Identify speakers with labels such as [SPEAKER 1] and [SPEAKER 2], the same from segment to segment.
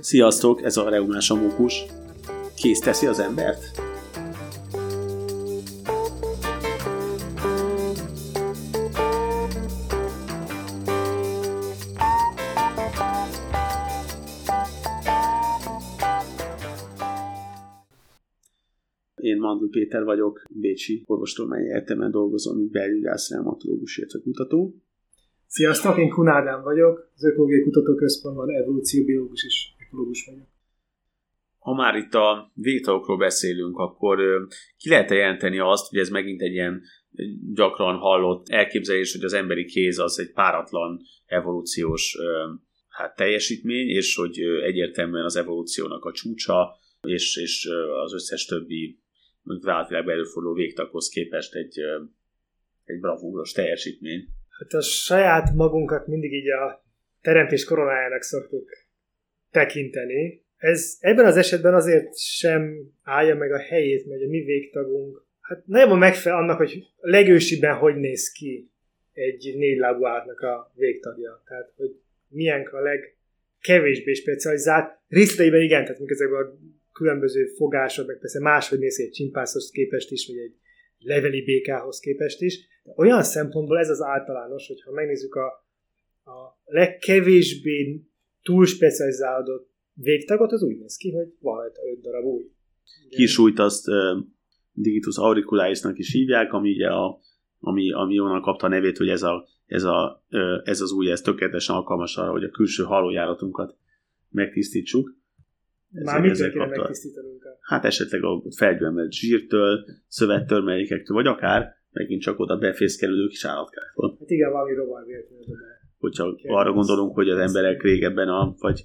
[SPEAKER 1] Sziasztok, ez a Reumás Amókus. Kész teszi az embert? Én Mandl Péter vagyok, Bécsi Orvostudományi Egyetemen dolgozom, mint belgyógyász, reumatológus, illetve kutató.
[SPEAKER 2] Sziasztok, én Kun Ádám vagyok, az Ökológiai Kutatóközpontban evolúcióbiológus és ekológus vagyok.
[SPEAKER 1] Ha már itt a végtagokról beszélünk, akkor ki lehet jelenteni azt, hogy ez megint egy ilyen gyakran hallott elképzelés, hogy az emberi kéz az egy páratlan evolúciós hát, teljesítmény, és hogy egyértelműen az evolúciónak a csúcsa, és, és az összes többi váltvilágban előforduló végtakhoz képest egy, egy bravúros teljesítmény.
[SPEAKER 2] Hát a saját magunkat mindig így a teremtés koronájának szoktuk tekinteni. Ez ebben az esetben azért sem állja meg a helyét, mert a mi végtagunk, hát nagyon megfelel annak, hogy legősibben hogy néz ki egy négylábú állatnak a végtagja. Tehát, hogy milyen a legkevésbé specializált. Részleteiben igen, tehát mikor ezekben a különböző fogások, meg persze máshogy néz egy csimpászhoz képest is, vagy egy leveli békához képest is. De olyan szempontból ez az általános, hogyha megnézzük a, a legkevésbé túl specializálódott végtagot, az úgy néz ki, hogy van rajta öt darab új.
[SPEAKER 1] Kisújt azt uh, Digitus auricularisnak is hívják, ami ugye a, ami, ami onnan kapta a nevét, hogy ez, a, ez, a, uh, ez az új, ez tökéletesen alkalmas arra, hogy a külső hálójáratunkat megtisztítsuk.
[SPEAKER 2] Már mitől kéne megtisztítanunk?
[SPEAKER 1] Hát esetleg a felgyülemelt zsírtől, szövettörmelékektől, vagy akár megint csak oda befészkelődő kis állatkáktól.
[SPEAKER 2] Hát igen, valami rovar véletlenül
[SPEAKER 1] Hogyha arra gondolunk, hogy az emberek régebben, a, vagy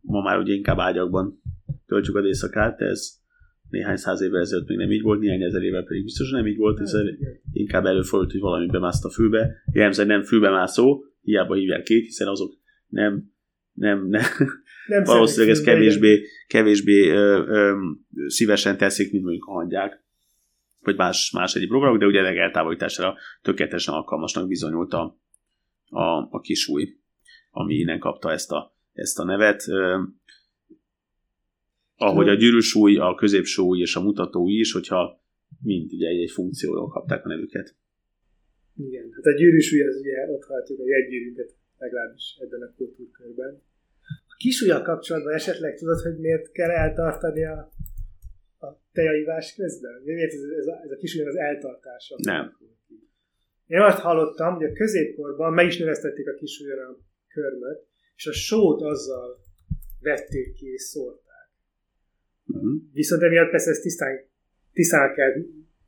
[SPEAKER 1] ma már ugye inkább ágyakban töltjük az éjszakát, ez néhány száz évvel ezelőtt még nem így volt, néhány ezer évvel pedig biztos nem így volt, ez inkább előfordult, hogy valami bemászt a fülbe. Jellemzően nem fülbe mászó, hiába hívják két, hiszen azok nem, nem, nem, nem valószínűleg ez kevésbé, kevésbé ö, ö, szívesen teszik, mint mondjuk a hangyák, vagy más, más egyéb programok, de ugye a legeltávolításra tökéletesen alkalmasnak bizonyult a, a, a kisúj, ami innen kapta ezt a, ezt a nevet. Ahogy a gyűrűsúly, a középsúly és a mutatóúj is, hogyha mind ugye egy-egy funkcióról kapták a nevüket.
[SPEAKER 2] Igen, hát a gyűrűsúly az ugye ott hagyjuk a jegygyűrűnket legalábbis ebben a kultúrkörben. A kisúlyal kapcsolatban esetleg tudod, hogy miért kell eltartani a, a tejaivás közben? Miért ez, ez a, ez a kisúly az eltartása?
[SPEAKER 1] Nem.
[SPEAKER 2] Én azt hallottam, hogy a középkorban meg is növesztették a kisúlyra a körmöt, és a sót azzal vették ki és szórták. Uh-huh. Viszont emiatt persze ezt tisztán, tisztán kell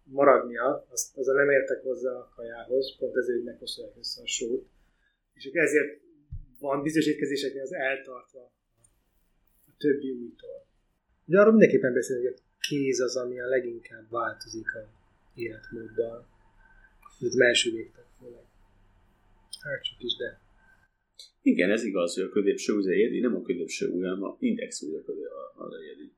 [SPEAKER 2] maradnia, azt, azzal nem értek hozzá a kajához, pont ezért meghosszolják össze a sót. És ezért van bizonyos étkezéseknél az eltartva a többi újtól. De arról mindenképpen beszélünk, hogy a kéz az, ami a leginkább változik a életmóddal. Az első végtag főleg. Hát csak is, de.
[SPEAKER 1] Igen, ez igaz, hogy a középső ujj egyedi, nem a középső ujj, hanem a index ujj az egyedi.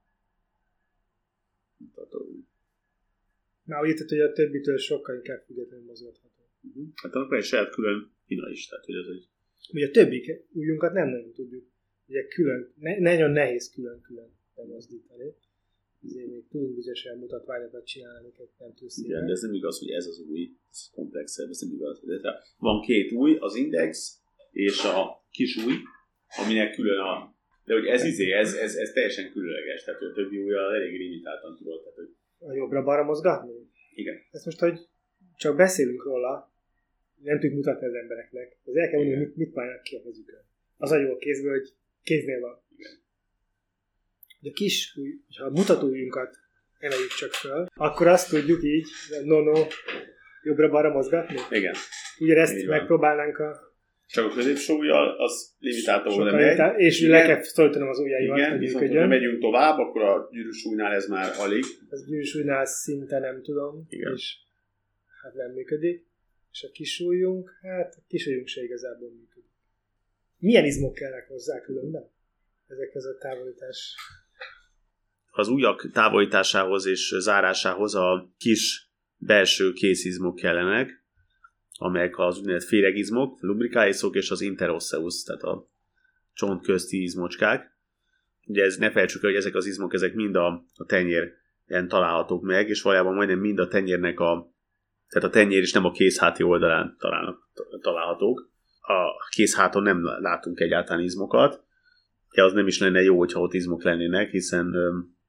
[SPEAKER 2] Na, úgy hogy a többitől sokkal inkább függetlenül mozgatható.
[SPEAKER 1] Uh-huh. Hát akkor egy saját külön hina is, tehát hogy az egy
[SPEAKER 2] Ugye a többi ujjunkat nem nagyon tudjuk, ugye külön, ne, nagyon nehéz külön-külön bemozdítani. Ezért még tudunk bizonyos mutatványokat csinálni, amiket nem tudsz
[SPEAKER 1] Igen, de ez nem igaz, hogy ez az új, ez komplexebb, ez nem igaz. De van két új, az index és a kis új, aminek külön a de hogy ez izé, ez, ez, ez teljesen különleges, tehát a többi újra elég limitáltan tudod. Tehát, hogy...
[SPEAKER 2] A jobbra-balra mozgatni?
[SPEAKER 1] Igen.
[SPEAKER 2] Ezt most, hogy csak beszélünk róla, nem tudjuk mutatni az embereknek. Az el kell mondani, mit, mit válnak ki a kezükön. Az a jó a kézből, hogy kéznél van. Igen. De kis, ha a mutatójunkat emeljük csak föl, akkor azt tudjuk így, no-no, jobbra-balra mozgatni.
[SPEAKER 1] Igen.
[SPEAKER 2] ezt megpróbálnánk a
[SPEAKER 1] csak a középső ujjal, az limitáltan oda megy.
[SPEAKER 2] És igen. le kell szólítanom az ujjaimat,
[SPEAKER 1] Igen, viszont ha megyünk tovább, akkor a gyűrűsúlynál ez már alig.
[SPEAKER 2] Az gyűrűsúlynál szinte nem tudom.
[SPEAKER 1] Igen.
[SPEAKER 2] És hát nem működik és a kisújjunk, hát a kisújjunk se igazából működik. Milyen izmok kellnek hozzá különben? Ezekhez a távolítás.
[SPEAKER 1] Az ujjak távolításához és zárásához a kis belső készizmok kellenek, amelyek az úgynevezett féregizmok, lubrikáiszok és az interosseus, tehát a csont közti izmocskák. ugye ez ne felejtsük el, hogy ezek az izmok, ezek mind a, a tenyéren találhatók meg, és valójában majdnem mind a tenyérnek a, tehát a tenyér is nem a kézháti oldalán találnak, találhatók. A kézháton nem látunk egyáltalán izmokat, de az nem is lenne jó, hogyha ott izmok lennének, hiszen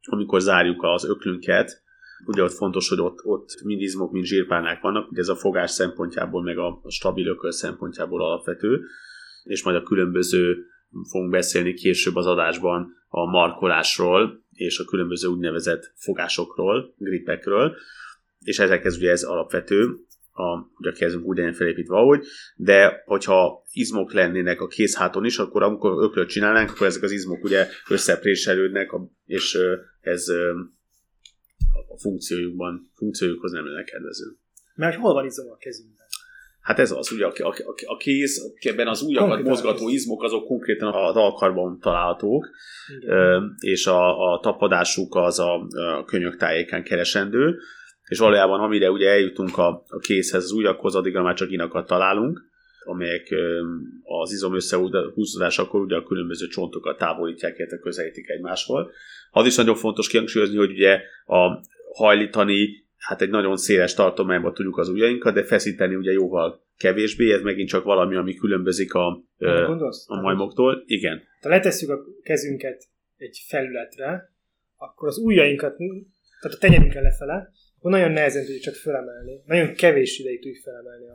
[SPEAKER 1] amikor zárjuk az öklünket, ugye ott fontos, hogy ott, ott mind izmok, mind zsírpárnák vannak, ugye ez a fogás szempontjából, meg a stabil ököl szempontjából alapvető, és majd a különböző fogunk beszélni később az adásban a markolásról, és a különböző úgynevezett fogásokról, gripekről, és ezekhez ugye ez alapvető, a, ugye kezdünk úgy legyen felépítve ahogy, de hogyha izmok lennének a kézháton is, akkor amikor öklöt csinálnánk, akkor ezek az izmok ugye összepréselődnek, és ez a funkciójukban, funkciójukhoz nem lenne kedvező.
[SPEAKER 2] Mert hol van izom a kezünkben?
[SPEAKER 1] Hát ez az, ugye a, a, a, a kéz, ebben az konkrétan mozgató izmok, azok konkrétan az alkarban találhatók, Igen. és a, a tapadásuk az a, a könyök tájéken keresendő, és valójában amire ugye eljutunk a, a kézhez, az ujjakhoz, addigra már csak inakat találunk, amelyek az izom összehúzódásakor ugye a különböző csontokat távolítják, illetve közelítik egymáshoz. Az is nagyon fontos kihangsúlyozni, hogy ugye a hajlítani, hát egy nagyon széles tartományban tudjuk az ujjainkat, de feszíteni ugye jóval kevésbé, ez megint csak valami, ami különbözik a, a majmoktól. Igen.
[SPEAKER 2] Ha letesszük a kezünket egy felületre, akkor az ujjainkat, tehát a tenyerünkkel lefele, akkor nagyon nehezen tudjuk csak felemelni. Nagyon kevés ideig tudjuk felemelni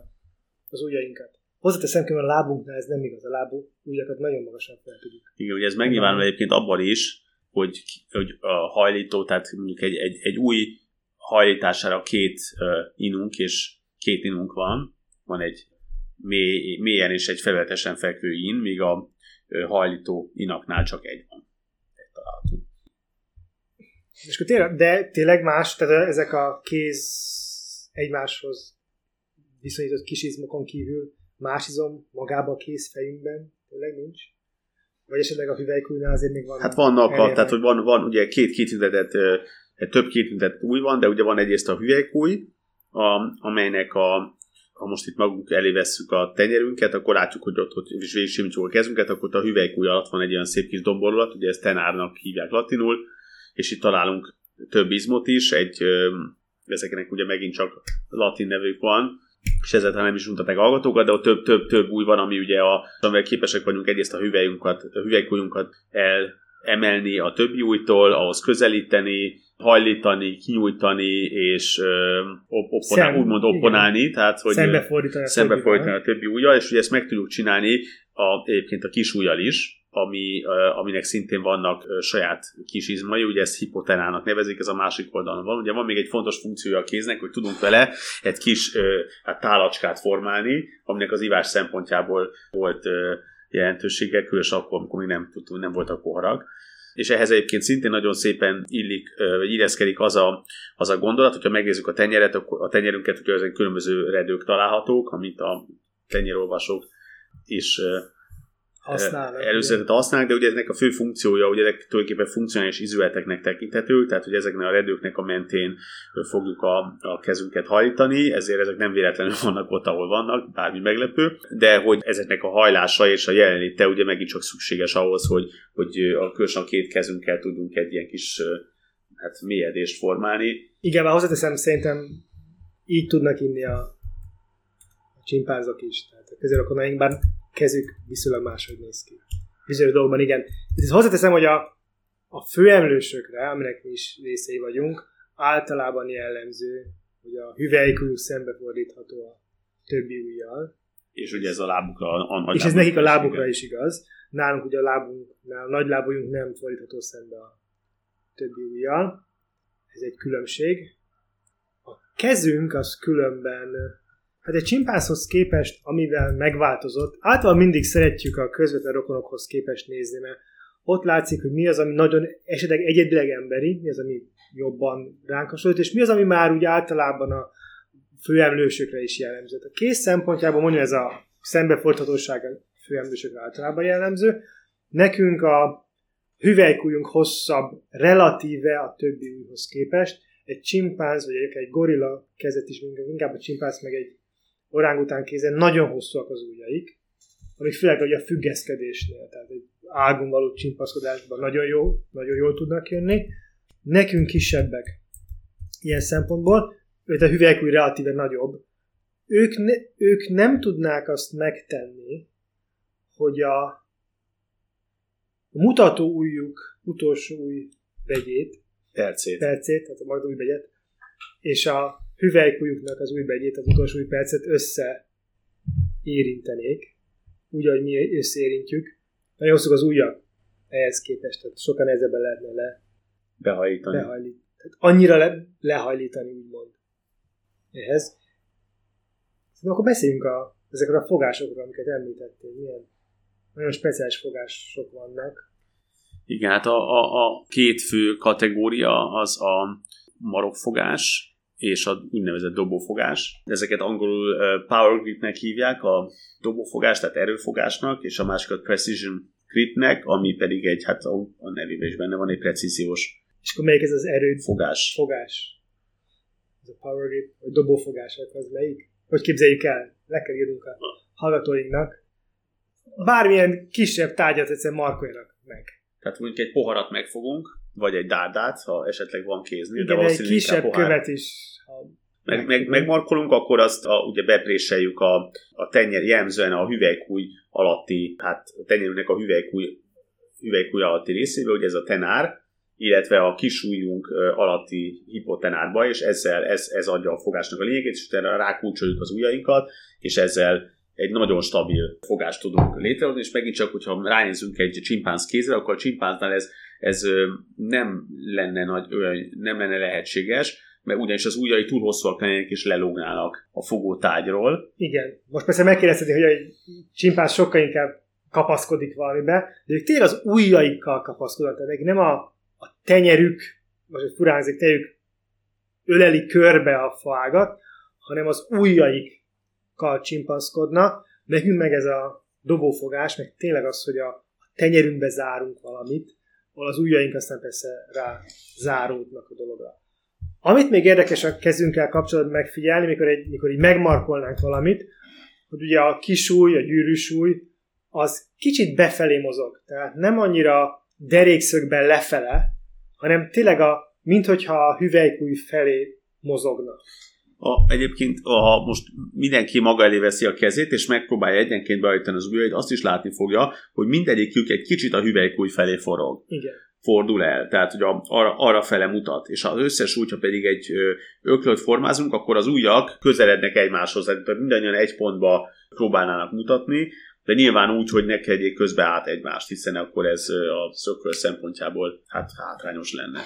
[SPEAKER 2] az ujjainkat. Hozzáteszem, hogy a lábunknál ez nem igaz, a lábú ujjakat nagyon magasan fel tudjuk.
[SPEAKER 1] Igen, ugye ez megnyilvánul egyébként abban is, hogy, hogy a hajlító, tehát mondjuk egy, egy, egy új hajlítására két uh, inunk, és két inunk van, van egy mély, mélyen és egy felületesen fekvő in, míg a uh, hajlító inaknál csak egy van. Egy található.
[SPEAKER 2] És akkor tényleg, de tényleg más, tehát ezek a kéz egymáshoz viszonyított kis izmokon kívül más izom magába a kézfejünkben tényleg nincs? Vagy esetleg a hüvelykújnál azért még van?
[SPEAKER 1] Hát vannak, a, tehát hogy van, van ugye két kitüntetett, több kitüntetett új van, de ugye van egyrészt a hüvelykúj, a, amelynek a, ha most itt magunk elé vesszük a tenyerünket, akkor látjuk, hogy ott, hogy is végig a kezünket, akkor a hüvelykúj alatt van egy olyan szép kis domborulat, ugye ezt tenárnak hívják latinul, és itt találunk több izmot is, egy, ezeknek ugye megint csak latin nevük van, és ezzel nem is untatok hallgatókat, de ott több, több, több új van, ami ugye a, amivel képesek vagyunk egyrészt a hüvelyunkat, a hüvelykujjunkat el emelni a többi újtól, ahhoz közelíteni, hajlítani, kinyújtani, és ö, op- Szem, úgymond opponálni, tehát hogy
[SPEAKER 2] szembefordítani,
[SPEAKER 1] szembefordítani a többi ujjal, és ugye ezt meg tudjuk csinálni a, egyébként a kis ujjal is, ami, aminek szintén vannak saját kis izmai, ugye ezt hipotenának nevezik, ez a másik oldalon van. Ugye van még egy fontos funkciója a kéznek, hogy tudunk vele egy kis hát, tálacskát formálni, aminek az ivás szempontjából volt jelentősége, különösen akkor, amikor még nem, tudtunk, nem voltak poharak. És ehhez egyébként szintén nagyon szépen illik, vagy illeszkedik az a, az a gondolat, hogyha megnézzük a tenyeret, a tenyerünket, hogy ezek különböző redők találhatók, amit a tenyerolvasók is használnak. Előszeretet használnak, de ugye eznek a fő funkciója, ugye ezek tulajdonképpen funkcionális izületeknek tekinthető, tehát hogy ezeknek a redőknek a mentén fogjuk a, a kezünket hajtani, ezért ezek nem véletlenül vannak ott, ahol vannak, bármi meglepő, de hogy ezeknek a hajlása és a jelenléte ugye megint csak szükséges ahhoz, hogy, hogy a különösen két kezünkkel tudjunk egy ilyen kis hát mélyedést formálni.
[SPEAKER 2] Igen, már hozzáteszem, szerintem így tudnak inni a, a csimpánzok is. Tehát a közérokonaink, bár kezük viszonylag máshogy néz ki. Bizonyos dolgokban igen. Itt hozzáteszem, hogy a, a főemlősökre, aminek mi is részei vagyunk, általában jellemző, hogy a hüvelykújuk szembefordítható a többi ujjal.
[SPEAKER 1] És ugye ez a lábukra a,
[SPEAKER 2] a És ez nekik a lábukra is igaz. Nálunk ugye a lábunknál, a nagy lábujunk nem fordítható szembe a többi ujjal. Ez egy különbség. A kezünk az különben Hát egy csimpánzhoz képest, amivel megváltozott, általában mindig szeretjük a közvetlen rokonokhoz képest nézni, mert ott látszik, hogy mi az, ami nagyon esetleg egyedileg emberi, mi az, ami jobban ránk hasonlít, és mi az, ami már úgy általában a főemlősökre is jellemző. A kész szempontjából mondja ez a szembefordhatóság a főemlősökre általában jellemző. Nekünk a hüvelykújunk hosszabb relatíve a többi újhoz képest. Egy csimpánz, vagy egy gorilla kezet is, inkább a csimpánz, meg egy orángután kézen nagyon hosszúak az ujjaik, amik főleg hogy a függeszkedésnél, tehát egy ágon való csimpaszkodásban nagyon jó, nagyon jól tudnak jönni. Nekünk kisebbek ilyen szempontból, őt a hüvelykúj relatíve nagyobb, ők, ne, ők nem tudnák azt megtenni, hogy a, a mutató ujjuk utolsó új begyét,
[SPEAKER 1] Percét.
[SPEAKER 2] percét, tehát a majd új begyet, és a hüvelykujjuknak az új begyét, az utolsó új percet össze érintenék, úgy, ahogy mi összeérintjük. Nagyon hosszúk az ujjak ehhez képest, tehát sokan nehezebben lehetne le,
[SPEAKER 1] Behajítani.
[SPEAKER 2] lehajlítani. Tehát annyira le, lehajlítani, úgymond ehhez. Szerintem akkor beszéljünk a, ezekről a fogásokról, amiket említettél. Milyen nagyon speciális fogások vannak.
[SPEAKER 1] Igen, hát a, a, a két fő kategória az a marokfogás és a úgynevezett dobófogás. Ezeket angolul power gripnek hívják, a dobófogás, tehát erőfogásnak, és a másikat precision gripnek, ami pedig egy, hát a, nevében is benne van egy precíziós
[SPEAKER 2] És akkor melyik ez az erő
[SPEAKER 1] fogás.
[SPEAKER 2] fogás? Ez a power grip, vagy dobófogás, az melyik? Hogy képzeljük el? Le kell írnunk a hallgatóinknak. Bármilyen kisebb tárgyat egyszerűen markoljanak meg.
[SPEAKER 1] Tehát mondjuk egy poharat megfogunk, vagy egy dárdát, ha esetleg van kéznél, de
[SPEAKER 2] Igen, egy
[SPEAKER 1] valószínűleg inkább
[SPEAKER 2] kisebb
[SPEAKER 1] pohár.
[SPEAKER 2] követ is.
[SPEAKER 1] Meg, meg, megmarkolunk, akkor azt a, ugye bepréseljük a, a tenyer, jellemzően a hüvelykúj alatti, hát a tenyerünknek a hüvelykúj, hüvelykúj alatti részébe, ugye ez a tenár, illetve a kisújjunk ö, alatti hipotenárba, és ezzel ez, ez adja a fogásnak a lényegét, és utána rákulcsoljuk az ujjainkat, és ezzel egy nagyon stabil fogást tudunk létrehozni, és megint csak, hogyha ránézünk egy csimpánz kézre, akkor a csimpánznál ez, ez nem lenne, nagy, nem lenne lehetséges, mert ugyanis az ujjai túl hosszúak lennének és lelógnának a fogótágyról.
[SPEAKER 2] Igen. Most persze megkérdezheti, hogy egy csimpánz sokkal inkább kapaszkodik valamibe, de ők tényleg az ujjaikkal kapaszkodnak, tehát nem a, a tenyerük, most egy furán hangzik, tenyerük öleli körbe a faágat, hanem az ujjaikkal csimpaszkodnak. Nekünk meg ez a dobófogás, meg tényleg az, hogy a tenyerünkbe zárunk valamit, ahol az ujjaink aztán persze rá záródnak a dologra. Amit még érdekes a kezünkkel kapcsolatban megfigyelni, mikor, egy, mikor így megmarkolnánk valamit, hogy ugye a kisúly, a gyűrűsúly, az kicsit befelé mozog. Tehát nem annyira derékszögben lefele, hanem tényleg a, minthogyha a hüvelykúj felé mozogna.
[SPEAKER 1] A, egyébként, ha most mindenki maga elé veszi a kezét, és megpróbálja egyenként beállítani az ujjait, azt is látni fogja, hogy mindegyikük egy kicsit a hüvelykúj felé forog.
[SPEAKER 2] Igen.
[SPEAKER 1] Fordul el, tehát hogy a- arra, arra fele mutat, és az összes úgy, ha pedig egy öklöt formázunk, akkor az ujjak közelednek egymáshoz, tehát mindannyian egy pontba próbálnának mutatni, de nyilván úgy, hogy ne kerjék közbe át egymást, hiszen akkor ez a szökről szempontjából hát hátrányos lenne.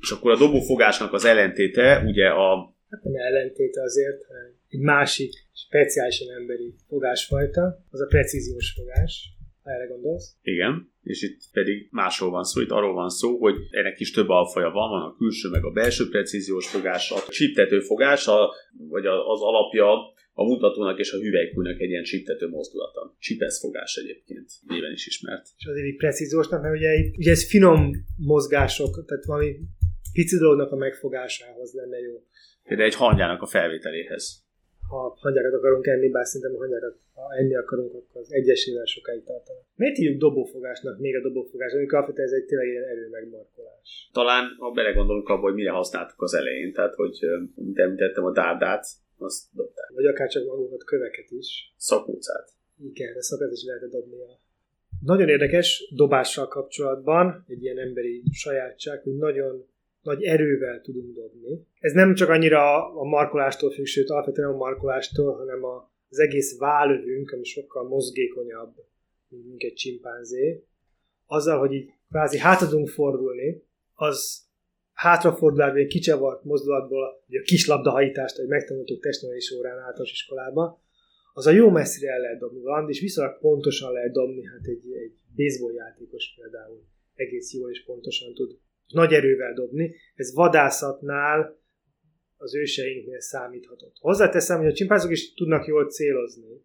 [SPEAKER 1] És akkor a dobófogásnak az ellentéte, ugye a
[SPEAKER 2] Hát nem ellentéte azért, egy másik, speciálisan emberi fogásfajta, az a precíziós fogás, erre gondolsz.
[SPEAKER 1] Igen, és itt pedig másról van szó, itt arról van szó, hogy ennek is több alfaja van, van a külső meg a belső precíziós fogás, a csiptető fogás, a, vagy az alapja a mutatónak és a hüvelykújnak egy ilyen csiptető mozdulata. Csipesz fogás egyébként, néven is ismert.
[SPEAKER 2] És azért így precíziósnak, mert ugye, itt, ugye ez finom mozgások, tehát valami pici dolognak a megfogásához lenne jó.
[SPEAKER 1] Például egy hangyának a felvételéhez.
[SPEAKER 2] Ha hangyákat akarunk enni, bár szerintem a hangyákat, ha enni akarunk, akkor az egyesével sokáig tartana. Miért hívjuk dobófogásnak még a dobófogás, amikor alapvetően ez egy tényleg ilyen erő megmarkolás?
[SPEAKER 1] Talán, ha belegondolunk abba, hogy mire használtuk az elején, tehát, hogy, mint említettem, a dárdát, azt dobták.
[SPEAKER 2] Vagy akár csak magunkat köveket is.
[SPEAKER 1] Szakócát.
[SPEAKER 2] Igen, de szokat is lehet dobni a nagyon érdekes dobással kapcsolatban, egy ilyen emberi sajátság, hogy nagyon nagy erővel tudunk dobni. Ez nem csak annyira a markolástól függ, sőt alapvetően a markolástól, hanem a, az egész vállövünk, ami sokkal mozgékonyabb, mint egy csimpánzé. Azzal, hogy így kvázi hátra fordulni, az hátrafordulás, egy kicsavart mozdulatból, ugye a kislabdahajítást, hogy megtanultuk testnevelés órán általános iskolában, az a jó messzire el lehet dobni valamit, és viszonylag pontosan lehet dobni, hát egy, egy baseball játékos például egész jól és pontosan tud nagy erővel dobni. Ez vadászatnál az őseinknél számíthatott. Hozzáteszem, hogy a csimpánzok is tudnak jól célozni.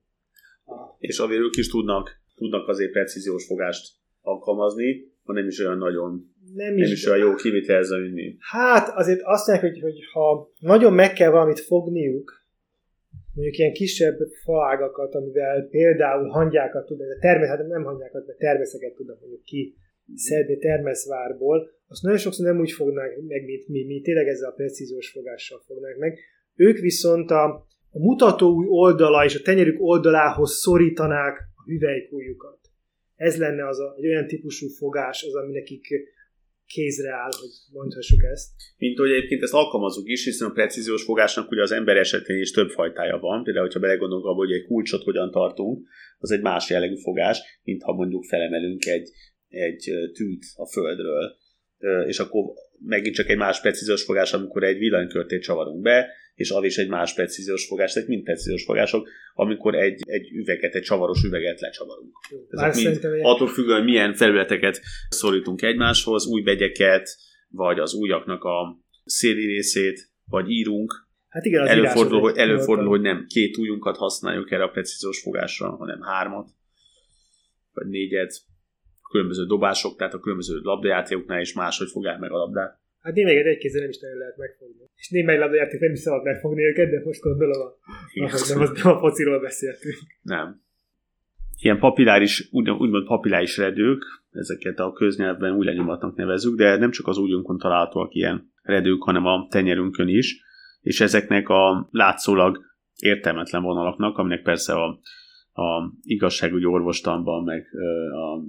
[SPEAKER 2] A,
[SPEAKER 1] És azért ők is tudnak, tudnak azért precíziós fogást alkalmazni, ha nem is olyan nagyon,
[SPEAKER 2] nem
[SPEAKER 1] nem
[SPEAKER 2] is,
[SPEAKER 1] is olyan jó kivitelezőni.
[SPEAKER 2] Hát azért azt mondják, hogy, hogy ha nagyon meg kell valamit fogniuk, mondjuk ilyen kisebb faágakat, amivel például hangyákat tud, de természet, nem hangyákat, de természeket tudnak mondjuk ki szedni termeszvárból, azt nagyon sokszor nem úgy fognák meg, mint mi, mi tényleg ezzel a precíziós fogással fognák meg. Ők viszont a, a mutató oldala és a tenyerük oldalához szorítanák a hüvelykújukat. Ez lenne az a, egy olyan típusú fogás, az, ami nekik kézre áll, hogy mondhassuk ezt.
[SPEAKER 1] Mint hogy egyébként ezt alkalmazunk is, hiszen a precíziós fogásnak ugye az ember esetén is több fajtája van. Például, hogyha belegondolunk abba, hogy egy kulcsot hogyan tartunk, az egy más jellegű fogás, mint ha mondjuk felemelünk egy, egy tűt a földről. És akkor megint csak egy más precíziós fogás, amikor egy villanykörtét csavarunk be, és az is egy más precíziós fogás, tehát mind precíziós fogások, amikor egy, egy üveget, egy csavaros üveget lecsavarunk. Ezek mind, attól függően, hogy milyen felületeket szorítunk egymáshoz, új begyeket, vagy az újaknak a széli részét, vagy írunk.
[SPEAKER 2] Hát igen, az
[SPEAKER 1] előfordul, hogy, előfordul, hogy nem két újunkat használjuk erre a precíziós fogásra, hanem hármat, vagy négyet, különböző dobások, tehát a különböző labdajátékoknál is máshogy fogják meg a labdát.
[SPEAKER 2] Hát némelyeket egy kézzel nem is nagyon lehet megfogni. És némely labdajáték nem is szabad megfogni őket, de most gondolom, a, ahogy nem, az, nem a fociról beszéltünk.
[SPEAKER 1] Nem. Ilyen papiláris, úgy, úgymond papiláris redők, ezeket a köznyelvben új lenyomatnak nevezzük, de nem csak az úgyunkon találhatóak ilyen redők, hanem a tenyerünkön is, és ezeknek a látszólag értelmetlen vonalaknak, aminek persze a, a igazságügyi orvostanban, meg a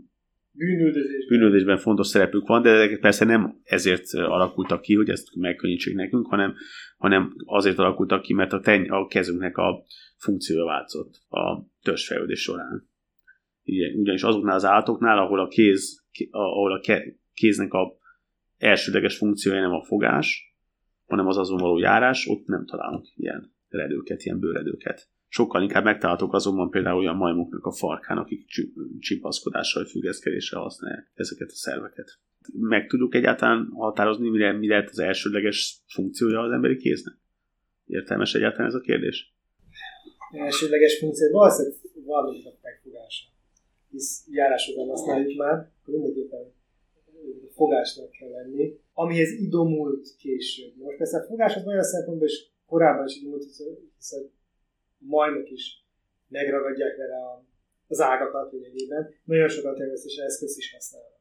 [SPEAKER 2] bűnöldözésben.
[SPEAKER 1] bűnöldözésben fontos szerepük van, de ezek persze nem ezért alakultak ki, hogy ezt megkönnyítsék nekünk, hanem, hanem azért alakultak ki, mert a, teny, a kezünknek a funkciója változott a törzsfejlődés során. Igen, ugyanis azoknál az állatoknál, ahol a kéz, ahol a kéznek a elsődleges funkciója nem a fogás, hanem az azon való járás, ott nem találunk ilyen redőket, ilyen bőredőket. Sokkal inkább megtaláltok azonban például olyan majmoknak a farkán, akik csipaszkodással, függeszkedéssel használják ezeket a szerveket. Meg tudjuk egyáltalán határozni, mire, mi lehet az elsődleges funkciója az emberi kéznek? Értelmes egyáltalán ez a kérdés?
[SPEAKER 2] Elsődleges funkció, valószínűleg valamelyik a megfogása. Hisz járásokban használjuk már, mindenképpen fogásnak kell lenni, amihez idomult később. Most persze a fogás az olyan szempontból is korábban is idomult, hiszen majmok is megragadják vele a, az ágakat lényegében. Nagyon sokat természetes eszköz is használnak.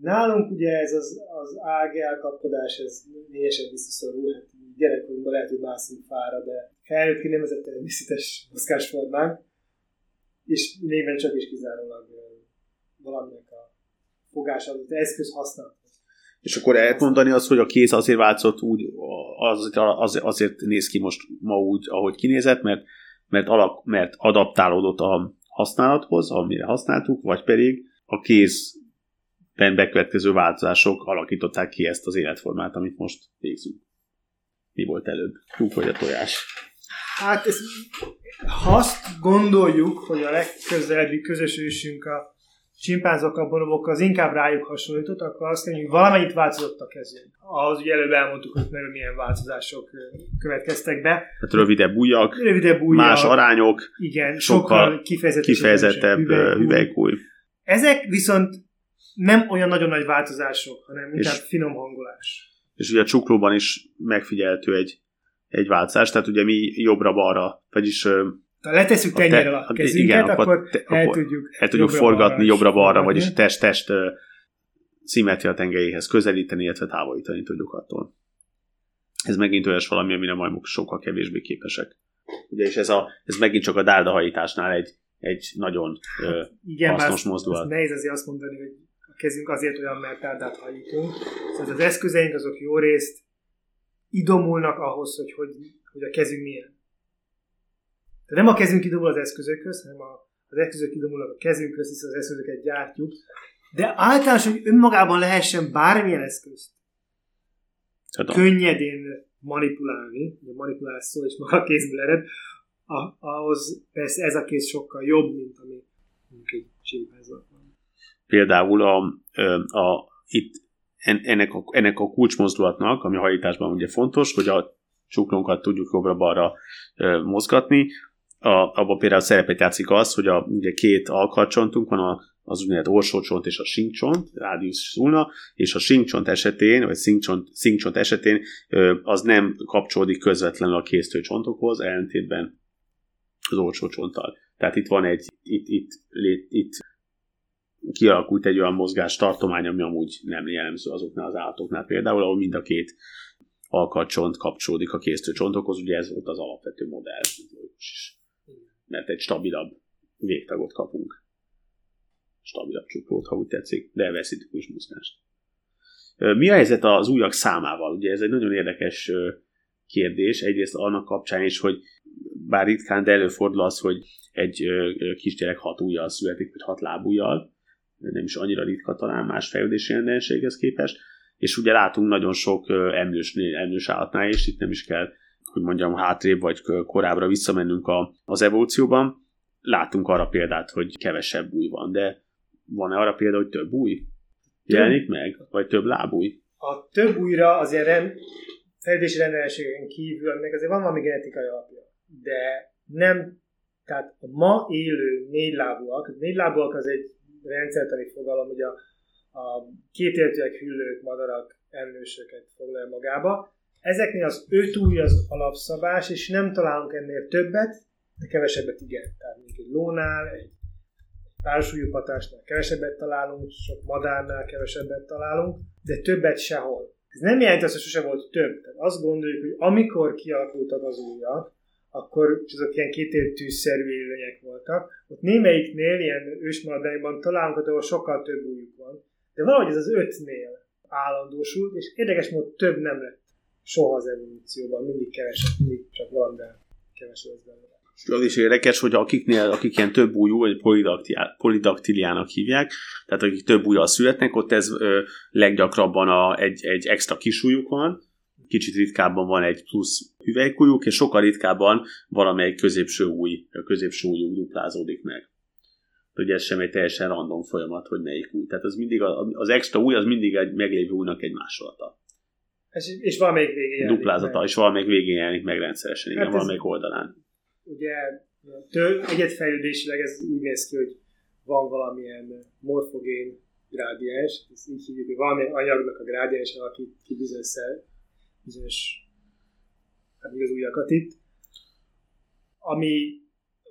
[SPEAKER 2] Nálunk ugye ez az, az ág elkapkodás, ez lényesen visszaszorul. Hát gyerekkorunkban lehet, hogy mászunk fára, de felnőtt ki nem ez a természetes mozgásformánk, és lényegben csak is kizárólag valaminek a fogása, az eszköz használat.
[SPEAKER 1] És akkor lehet mondani azt, hogy a kéz azért változott úgy, az, az, azért néz ki most ma úgy, ahogy kinézett, mert, mert, alak, mert adaptálódott a használathoz, amire használtuk, vagy pedig a kézben bekövetkező változások alakították ki ezt az életformát, amit most végzünk. Mi volt előbb? Tyúk vagy a tojás?
[SPEAKER 2] Hát ez, ha azt gondoljuk, hogy a legközelebbi közös ősünk a csimpánzok, a bonobok az inkább rájuk hasonlított, akkor azt mondjuk, hogy valamennyit változott a kezünk. Ahhoz ugye előbb elmondtuk, hogy nagyon milyen változások következtek be.
[SPEAKER 1] Tehát rövidebb ujjak,
[SPEAKER 2] rövidebb ujjak
[SPEAKER 1] más arányok,
[SPEAKER 2] igen, sokkal, sokkal kifejezettebb,
[SPEAKER 1] kifejezettebb hüvelykúj.
[SPEAKER 2] Ezek viszont nem olyan nagyon nagy változások, hanem inkább és, finom hangolás.
[SPEAKER 1] És ugye a csuklóban is megfigyelhető egy, egy változás, tehát ugye mi jobbra-balra, vagyis
[SPEAKER 2] letesszük tenyerrel a, te, a kezünket, igen, akkor, te, el tudjuk,
[SPEAKER 1] el tudjuk jobbra forgatni jobbra-balra, vagyis a test-test szimmetria tengelyéhez közelíteni, illetve távolítani tudjuk attól. Ez megint olyas valami, amire majmok sokkal kevésbé képesek. Ugye, és ez, a, ez megint csak a dárdahajításnál egy, egy nagyon hát, igen, hasznos mozdulat.
[SPEAKER 2] Nehéz azért azt mondani, hogy a kezünk azért olyan, mert dárdát hajítunk. Szóval az eszközeink azok jó részt idomulnak ahhoz, hogy, hogy, hogy a kezünk milyen. Tehát nem a kezünk kidomul az eszközökhöz, hanem a, az eszközök kidomulnak a kezünkhöz, hiszen az eszközöket gyártjuk. De általános, hogy önmagában lehessen bármilyen eszközt Tudom. könnyedén manipulálni, ugye manipulálás szó is maga a kézből ered, ahhoz persze ez a kéz sokkal jobb, mint ami mondjuk egy csimpáznak van.
[SPEAKER 1] Például a, a, itt ennek a, ennek a kulcsmozdulatnak, ami a hajításban ugye fontos, hogy a csuklónkat tudjuk jobbra-balra mozgatni, a, abban például szerepet játszik az, hogy a, ugye két alkalcsontunk van, a, az úgynevezett orsócsont és a sinkcsont, rádius ulna, és a sinkcsont esetén, vagy szinkcsont, szinkcsont esetén az nem kapcsolódik közvetlenül a késztőcsontokhoz, ellentétben az orsócsonttal. Tehát itt van egy, itt, itt, itt, itt kialakult egy olyan mozgás tartomány, ami amúgy nem jellemző azoknál az állatoknál például, ahol mind a két alkatcsont kapcsolódik a késztőcsontokhoz, ugye ez volt az alapvető modell, is. Mert egy stabilabb végtagot kapunk. Stabilabb csuklót, ha úgy tetszik, de elveszítünk is mozgást. Mi a helyzet az újak számával? Ugye ez egy nagyon érdekes kérdés, egyrészt annak kapcsán is, hogy bár ritkán, de előfordul az, hogy egy kisgyerek hat ujjal születik, vagy hat lábujjal, nem is annyira ritka talán más fejlődési rendelséghez képest, és ugye látunk nagyon sok emlős, emlős állatnál, és itt nem is kell, hogy mondjam, hátrébb vagy korábbra visszamennünk a, az evolúcióban. Látunk arra példát, hogy kevesebb új van, de van-e arra példa, hogy több új jelenik meg, vagy több lábúj?
[SPEAKER 2] A több újra az ilyen rend, fejlődési rendelségeken kívül, aminek azért van valami genetikai alapja, de nem, tehát a ma élő négylábúak, négylábúak az egy rendszertani fogalom, ugye a, a kétéltőek, hüllők, madarak, emlősöket foglalja magába. Ezeknél az öt új az alapszabás, és nem találunk ennél többet, de kevesebbet igen. Tehát mint egy lónál, egy pársúlyú patásnál kevesebbet találunk, sok madárnál kevesebbet találunk, de többet sehol. Ez nem jelenti azt, hogy sose volt több. Tehát azt gondoljuk, hogy amikor kialakultak az újak, akkor azok ilyen kétértűszerű élőnyek voltak. Ott némelyiknél, ilyen ősmaradványban találunk, ahol sokkal több újuk van. De valahogy ez az ötnél állandósult, és érdekes módon több nem lett soha az evolúcióban, mindig kevesebb, mindig csak de kevesebb benne.
[SPEAKER 1] És az is érdekes, hogy akiknél, akik ilyen több újú, vagy polidaktiliának hívják, tehát akik több újjal születnek, ott ez ö, leggyakrabban a, egy, egy extra kisújuk van, kicsit ritkábban van egy plusz hüvelykújuk, és sokkal ritkábban valamelyik középső új, középső új duplázódik meg. Ugye ez sem egy teljesen random folyamat, hogy melyik új. Tehát az mindig az extra új, az mindig egy meglévő újnak egy másolata.
[SPEAKER 2] És, és valamelyik végén
[SPEAKER 1] Duplázata, meg. és valamelyik végén jelenik meg rendszeresen, igen, hát valamelyik oldalán.
[SPEAKER 2] Ugye tő, egyetfejlődésileg ez úgy néz ki, hogy van valamilyen morfogén grádiens, ezt így hívjuk, hogy valami anyagnak a grádiens alakít ki bizonyos bizonyos hát az újakat itt, ami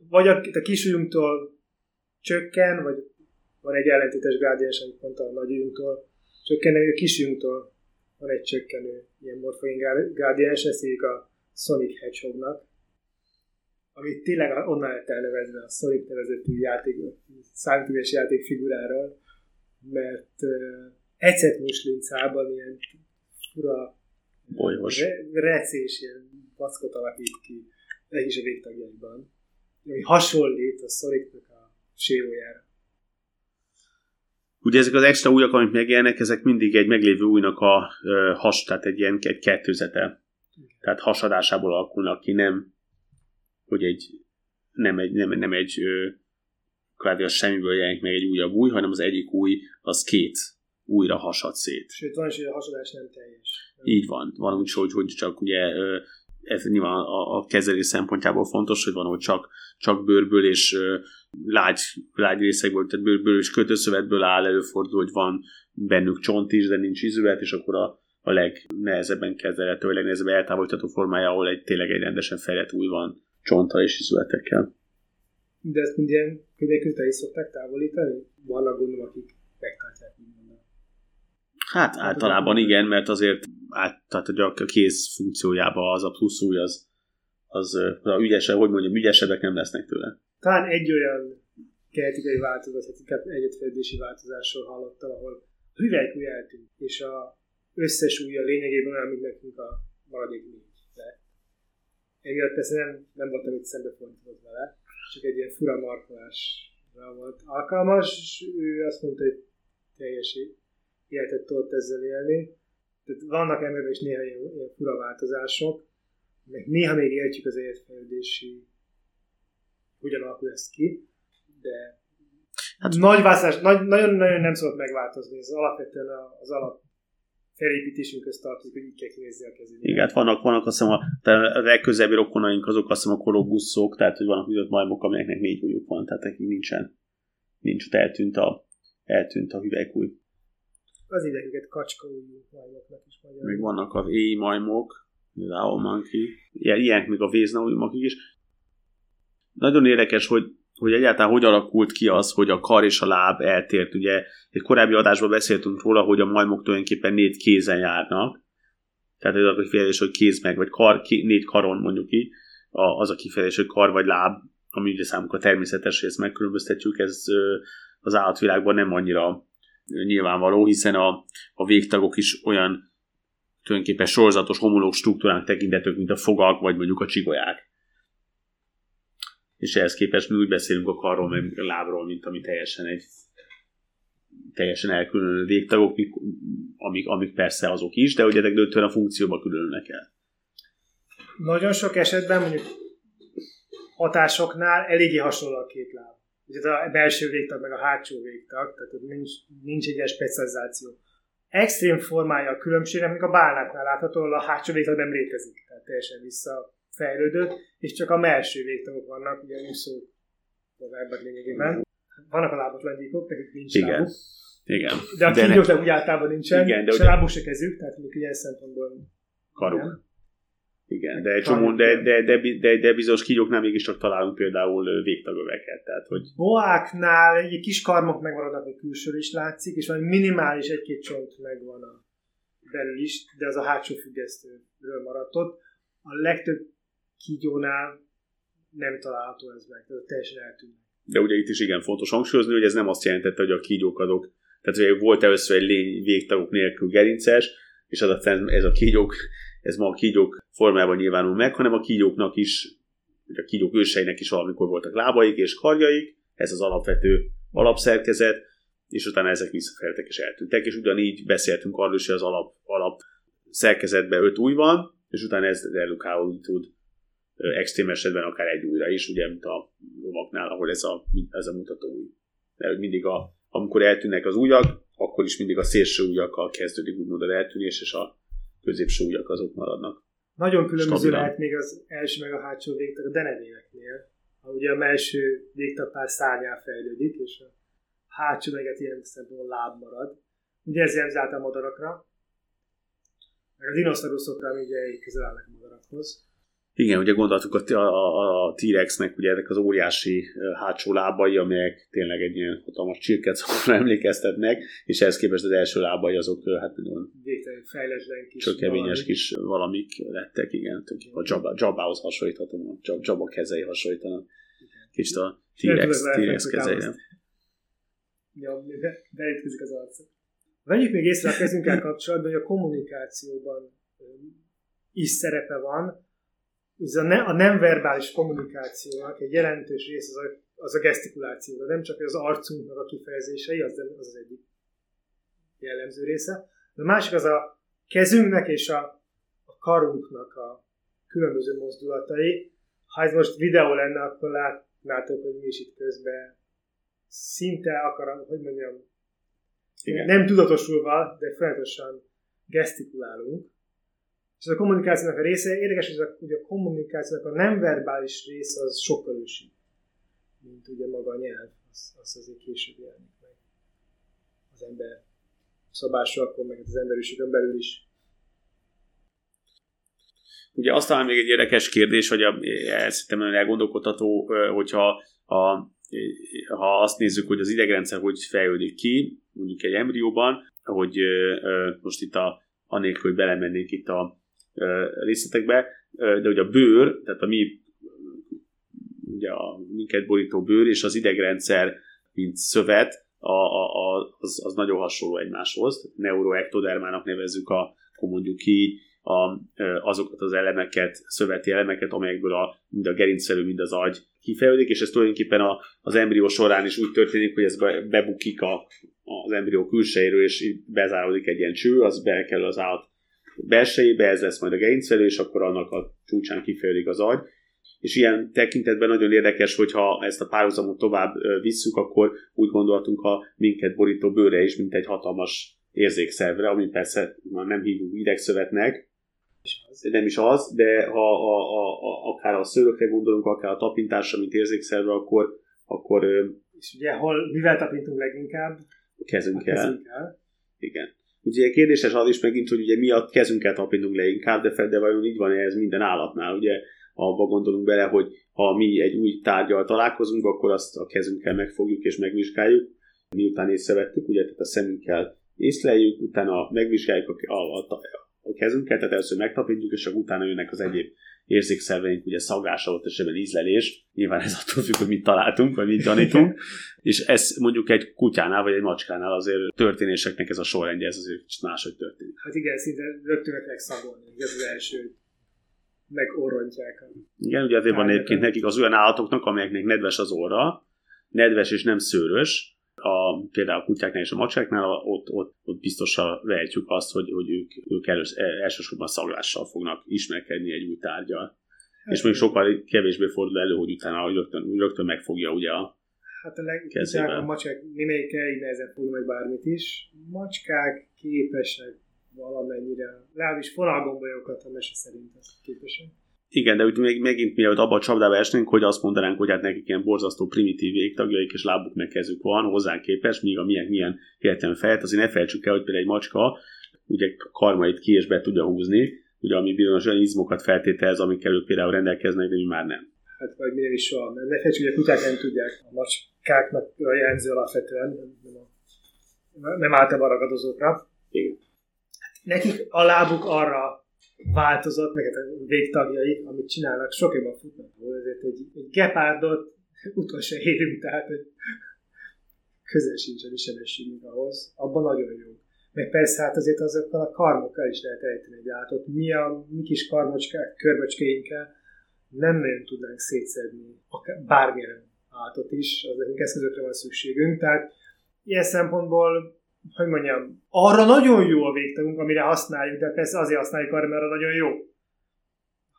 [SPEAKER 2] vagy a, a kisujjunktól csökken, vagy van egy ellentétes grádiens, amit mondta a nagyujjunktól csökken, de a kisujjunktól van egy csökkenő ilyen morfoin grádiens, ezt hívjuk a Sonic Hedgehognak, amit tényleg onnan lett elnevezve a Sonic nevezetű játék, számítógépes játék figuráról, mert uh, ecet muslincában ilyen fura
[SPEAKER 1] bolyos.
[SPEAKER 2] recés ilyen vackot alakít ki egy is a végtagjaiban, ami hasonlít a Sonicnak a sérójára.
[SPEAKER 1] Ugye ezek az extra újak, amik megjelennek, ezek mindig egy meglévő újnak a ö, has, tehát egy ilyen egy kettőzete. Tehát hasadásából alakulnak ki, nem, hogy egy, nem egy, nem, nem egy ö, kvázi semmiből jelenik meg egy újabb új, hanem az egyik új, az két újra hasad szét.
[SPEAKER 2] Sőt, van is, hogy a hasadás nem teljes.
[SPEAKER 1] Így van. Van úgy, hogy, hogy csak ugye ez nyilván a, a kezelés szempontjából fontos, hogy van, hogy csak, csak bőrből és lágy, lágy részekből, tehát bőrből és kötőszövetből áll, előfordul, hogy van bennük csont is, de nincs izület, és akkor a, a legnehezebben kezelhető, a legnehezebben eltávolítható formája, ahol egy tényleg egy rendesen fejlett új van csonta és izületekkel.
[SPEAKER 2] De ezt mind ilyen kövékültel is szokták távolítani? Vannak gondolom, akik megtartják minden.
[SPEAKER 1] Hát általában igen, mert azért át, tehát a kéz funkciójába az a plusz új, az, az az ügyesebb, hogy mondjam, ügyesebbek nem lesznek tőle.
[SPEAKER 2] Talán egy olyan genetikai változat, vagy inkább egyetfejlődési változásról hallottam, ahol a hüvelykúj eltűnt, és a összes újja lényegében olyan, mint nekünk a maradék négy. Emiatt persze nem, nem voltam itt szembefordított vele, csak egy ilyen fura markolásra volt alkalmas, és ő azt mondta, hogy teljes életet tudott ezzel élni, tehát vannak emberben is néha ilyen, ilyen fura változások, meg néha még értjük az életfejlődési, hogyan alakul ez ki, de hát, nagy változás, nagy, nagyon-nagyon nem szabad megváltozni, ez alapvetően az alap felépítésünkhöz tartozik, hogy így kell kinézni a kezét.
[SPEAKER 1] Igen, hát vannak, vannak azt hiszem a, a legközelebbi rokonaink azok azt hiszem a kolobuszok, tehát hogy vannak úgy majmok, amelyeknek négy ujjuk van, tehát nekik nincsen, nincs eltűnt a, eltűnt a hüvelykúj.
[SPEAKER 2] Az idegeket kacskaújú majmoknak is magyar.
[SPEAKER 1] Még vannak az éj majmok, Lao Monkey, ilyenek még a véznaújmak is. Nagyon érdekes, hogy hogy egyáltalán hogy alakult ki az, hogy a kar és a láb eltért. Ugye egy korábbi adásban beszéltünk róla, hogy a majmok tulajdonképpen négy kézen járnak. Tehát ez a kifejezés, hogy kéz meg, vagy kar, négy karon mondjuk ki, az a kifejezés, hogy kar vagy láb, ami ugye számunkra természetes, hogy ezt megkülönböztetjük, ez az állatvilágban nem annyira nyilvánvaló, hiszen a, a végtagok is olyan tulajdonképpen sorozatos homológ struktúránk tekintetők, mint a fogak, vagy mondjuk a csigolyák és ehhez képest mi úgy beszélünk a karról, meg a lábról, mint ami teljesen egy teljesen elkülönülő végtagok, amik, amik persze azok is, de ugye döntően a funkcióba különülnek el.
[SPEAKER 2] Nagyon sok esetben mondjuk hatásoknál eléggé hasonló a két láb. Ugye a belső végtag, meg a hátsó végtag, tehát ott nincs, nincs egy ilyen specializáció. Extrém formája a különbségnek, még a bálnáknál látható, a hátsó végtag nem létezik, tehát teljesen vissza fejlődött, és csak a melső végtagok vannak, ugye úszó ebben lényegében. Vannak a lábatlan gyíkok, nekik nincs
[SPEAKER 1] Igen. Lábuk. Igen.
[SPEAKER 2] De a kígyóknak úgy általában nincsen, igen, de és a lábuk se kezük, tehát mondjuk ilyen szempontból
[SPEAKER 1] karuk. Igen. Igen, de, egy csomó, de, de, de, de, de bizonyos kígyóknál mégiscsak találunk például végtagöveket. Tehát, hogy...
[SPEAKER 2] Boáknál egy kis karmok megmaradnak, hogy külső is látszik, és van minimális egy-két csont megvan a belül is, de az a hátsó függesztőről maradt ott. A legtöbb kígyónál nem található ez meg, tehát teljesen eltűnt.
[SPEAKER 1] De ugye itt is igen fontos hangsúlyozni, hogy ez nem azt jelentette, hogy a kígyók adok, tehát hogy volt először egy lény végtagok nélkül gerinces, és az a, ez a kígyók, ez ma a kígyók formában nyilvánul meg, hanem a kígyóknak is, a kígyók őseinek is valamikor voltak lábaik és karjaik, ez az alapvető alapszerkezet, és utána ezek visszafeltek és eltűntek, és ugyanígy beszéltünk arról is, hogy az alap, alap szerkezetben öt új van, és utána ez redukálódni tud extrém esetben akár egy újra is, ugye, mint a lovaknál, ahol ez a, ez a mutató új. De mindig a, amikor eltűnnek az ujjak, akkor is mindig a szélső ujjakkal kezdődik úgymond a eltűnés, és a középső ujjak azok maradnak.
[SPEAKER 2] Nagyon különböző lehet még az első meg a hátsó végtag a denevéneknél. Ha ugye a első végtag pár szárnyá fejlődik, és a hátsó meget ilyen szempontból láb marad. Ugye ez jelzi a madarakra, meg a dinoszauruszokra, ami ugye közel állnak a madarakhoz.
[SPEAKER 1] Igen, ugye gondoltuk a, a, a T-Rexnek ugye ezek az óriási hátsó lábai, amelyek tényleg egy ilyen hatalmas csirkecamra emlékeztetnek, és ehhez képest az első lábai azok hát nagyon
[SPEAKER 2] fejletlen kis
[SPEAKER 1] csökevényes valami. kis valamik lettek, igen, a Jabba, Jabba-hoz hasonlíthatom, a Jabba kezei hasonlítanak. Kicsit a T-Rex, T-Rex kezeire.
[SPEAKER 2] Ja, beütközik az arca. Vegyük még észre a kezünkkel kapcsolatban, hogy a kommunikációban is szerepe van, a, ne, a nem verbális kommunikációnak egy jelentős része az a, az a gesztikuláció, nem csak az arcunknak a kifejezései, az az, az egyik jellemző része. De a másik az a kezünknek és a, a karunknak a különböző mozdulatai. Ha ez most videó lenne, akkor látnátok, hogy mi is itt közben szinte akar, hogy mondjam, Igen. nem tudatosulva, de folyamatosan gesztikulálunk. És ez a kommunikációnak a része, érdekes, hogy a, hogy a kommunikációnak a nem verbális része az sokkal ősibb, mint ugye maga a nyelv, az, az azért később jelenik meg az ember szabásra, akkor meg az emberiségen belül is.
[SPEAKER 1] Ugye aztán még egy érdekes kérdés, hogy a, szerintem nagyon elgondolkodható, hogyha a, ha azt nézzük, hogy az idegrendszer hogy fejlődik ki, mondjuk egy embrióban, hogy most itt a, anélkül, hogy belemennék itt a, részletekbe, de ugye a bőr, tehát a mi ugye a minket borító bőr és az idegrendszer, mint szövet, a, a, az, az nagyon hasonló egymáshoz. Neuroektodermának nevezzük a, akkor mondjuk ki, a, azokat az elemeket, szöveti elemeket, amelyekből a, mind a gerincvelő, mind az agy kifejlődik, és ez tulajdonképpen a, az embrió során is úgy történik, hogy ez be, bebukik a, az embrió külsejéről, és bezáródik egy ilyen cső, az bekerül az állat belsejébe, ez lesz majd a gerincvelő, és akkor annak a csúcsán kifejlődik az agy. És ilyen tekintetben nagyon érdekes, hogyha ezt a párhuzamot tovább visszük, akkor úgy gondoltunk a minket borító bőre is, mint egy hatalmas érzékszervre, ami persze már nem hívunk idegszövetnek, nem is az, de ha a, a, a, akár a szőrökre gondolunk, akár a tapintásra, mint érzékszervre, akkor, akkor
[SPEAKER 2] és ugye hol, mivel tapintunk leginkább?
[SPEAKER 1] a kezünkkel.
[SPEAKER 2] A kezünkkel.
[SPEAKER 1] Igen. Ugye kérdéses az is megint, hogy ugye mi a kezünket tapintunk le inkább, de, de vajon így van ez minden állatnál, ugye abba gondolunk bele, hogy ha mi egy új tárgyal találkozunk, akkor azt a kezünkkel megfogjuk és megvizsgáljuk, miután észrevettük, ugye tehát a szemünkkel észleljük, utána megvizsgáljuk a, a, a, a kezünket, tehát először megtapintjuk, és akkor utána jönnek az egyéb érzékszerveink, ugye szagás, adott esetben ízlelés, nyilván ez attól függ, hogy mit találtunk, vagy mit gyanítunk, és ez mondjuk egy kutyánál, vagy egy macskánál azért történéseknek ez a sorrendje, ez azért máshogy történik.
[SPEAKER 2] Hát igen, szinte rögtön meg szagolni, ez az első megorrontják.
[SPEAKER 1] Igen, ugye azért van egyébként nekik az olyan állatoknak, amelyeknek nedves az orra, nedves és nem szőrös, a, például a kutyáknál és a macskáknál, ott, ott, ott biztosan vehetjük azt, hogy, hogy ők, ők elősz, elsősorban szaglással fognak ismerkedni egy új tárgyal. Hát, és még sokkal kevésbé fordul elő, hogy utána hogy rögtön, rögtön megfogja ugye a
[SPEAKER 2] Hát a legkisebb a macskák némelyik elég nehezen fog meg bármit is. Macskák képesek valamennyire, legalábbis forralgombolyokat a mese szerint képesek.
[SPEAKER 1] Igen, de úgy még, megint mielőtt abba a csapdába esnénk, hogy azt mondanánk, hogy hát nekik ilyen borzasztó primitív végtagjaik és lábuk meg kezük van hozzánk képes, míg a milyen, milyen hihetetlen fejet, azért ne felejtsük el, hogy például egy macska ugye karmait ki és be tudja húzni, ugye ami bizonyos olyan izmokat feltételez, amikkel ők például rendelkeznek, de mi már nem.
[SPEAKER 2] Hát vagy milyen is van, mert ne felejtsük, hogy a kutyák nem tudják, a macskáknak a jelenző alapvetően, nem, a, nem általában ragadozókra.
[SPEAKER 1] Igen.
[SPEAKER 2] Nekik a lábuk arra változott, meg hát a végtagjai, amit csinálnak, sok jobban futnak ezért egy, egy gepárdot utolsó érünk, tehát egy közel sincs a sebességünk ahhoz, abban nagyon jó. Meg persze hát azért azokkal a karmokkal is lehet ejteni egy állatot. Mi a mi kis karmocskák, körmöcskéinkkel nem nagyon tudnánk szétszedni bármilyen állatot is, az nekünk eszközökre van szükségünk, tehát ilyen szempontból hogy mondjam, arra nagyon jó a végtagunk, amire használjuk, de persze azért használjuk arra, mert arra nagyon jó.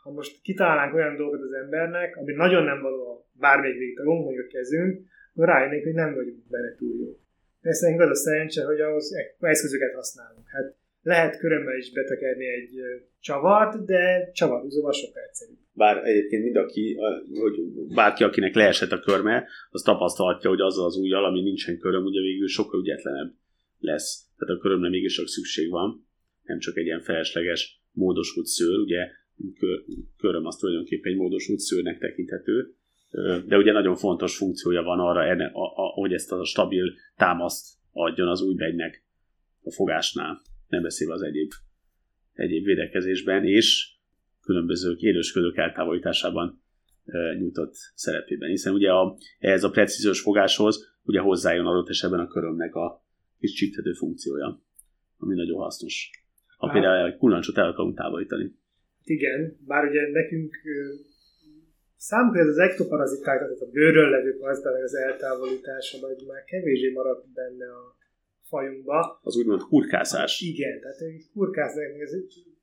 [SPEAKER 2] Ha most kitalálnánk olyan dolgot az embernek, ami nagyon nem való a bármelyik végtagunk, mondjuk kezünk, akkor rájönnénk, hogy nem vagyunk benne túl jó. Persze nekünk az a szerencse, hogy ahhoz eszközöket használunk. Hát lehet körömmel is betekerni egy csavart, de csavarhúzóval sokkal egyszerűbb.
[SPEAKER 1] Bár egyébként mind aki, hogy bárki, akinek leesett a körme, az tapasztalhatja, hogy az az ujjal, ami nincsen köröm, ugye végül sokkal ügyetlenebb lesz. Tehát a körömre mégis csak szükség van, nem csak egy ilyen felesleges módosult szőr, ugye köröm az tulajdonképpen egy módosult szőrnek tekinthető, de ugye nagyon fontos funkciója van arra, hogy ezt a stabil támaszt adjon az új begynek a fogásnál, nem beszélve az egyéb, egyéb védekezésben, és különböző élősködők eltávolításában nyújtott szerepében. Hiszen ugye a, ez a precíziós fogáshoz ugye hozzájön adott esetben a körömnek a kis csíptető funkciója, ami nagyon hasznos. Ha Bár... például egy kullancsot el akarunk távolítani.
[SPEAKER 2] Igen, bár ugye nekünk számunkra ez az ektoparaziták, tehát a bőrön levő paraziták, az eltávolítása, vagy már kevésbé maradt benne a fajunkba.
[SPEAKER 1] Az úgymond kurkászás.
[SPEAKER 2] Igen, tehát egy kurkásznak ez